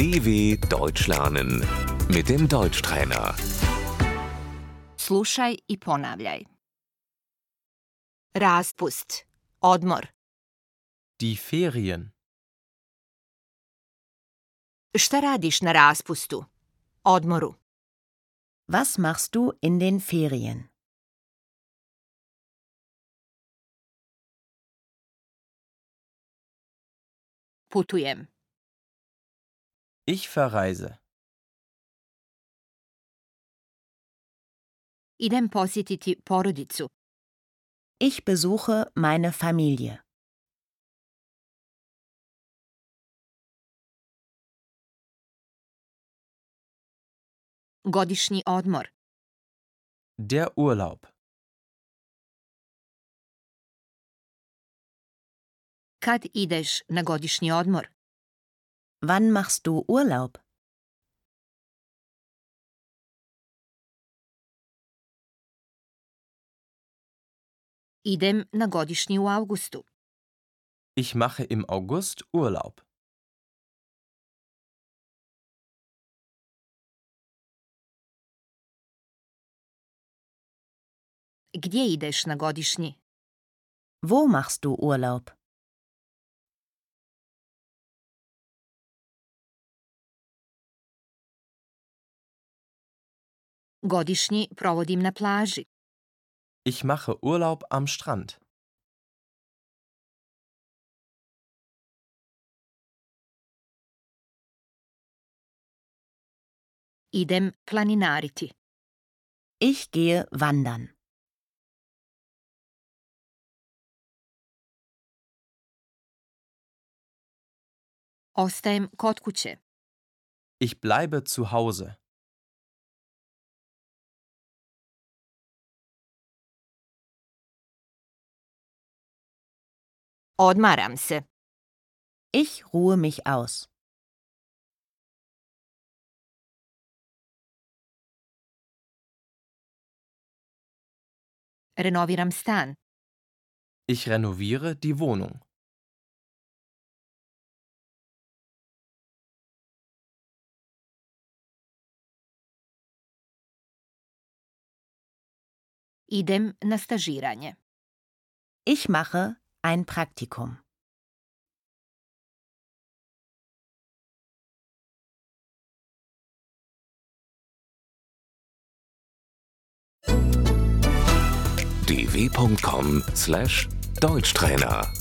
DW Deutsch lernen mit dem Deutschtrainer. Slušaj i ponavljaj. Raspust. Odmor. Die Ferien. Šta radiš na raspustu? Odmoru. Was machst du in den Ferien? Putujem. Ich verreise. Idem posjetiti porodicu. Ich besuche meine Familie. Godišnji odmor. Der Urlaub. Kad ideš na godišnji odmor? Wann machst du Urlaub? Idem na godišnji u avgustu. Ich mache im August Urlaub. Gdje ideš na godišnji? Wo machst du Urlaub? Godišnji provodim na plaži. Ich mache Urlaub am Strand. Idem planinariti. Ich gehe wandern. Ostajem kod kuće. Ich bleibe zu Hause. Odmaram se. Ich ruhe mich aus. Renoviram stan. Ich renoviere die Wohnung. Idem na stažiranje. Ich mache ein Praktikum. dw.com/deutschtrainer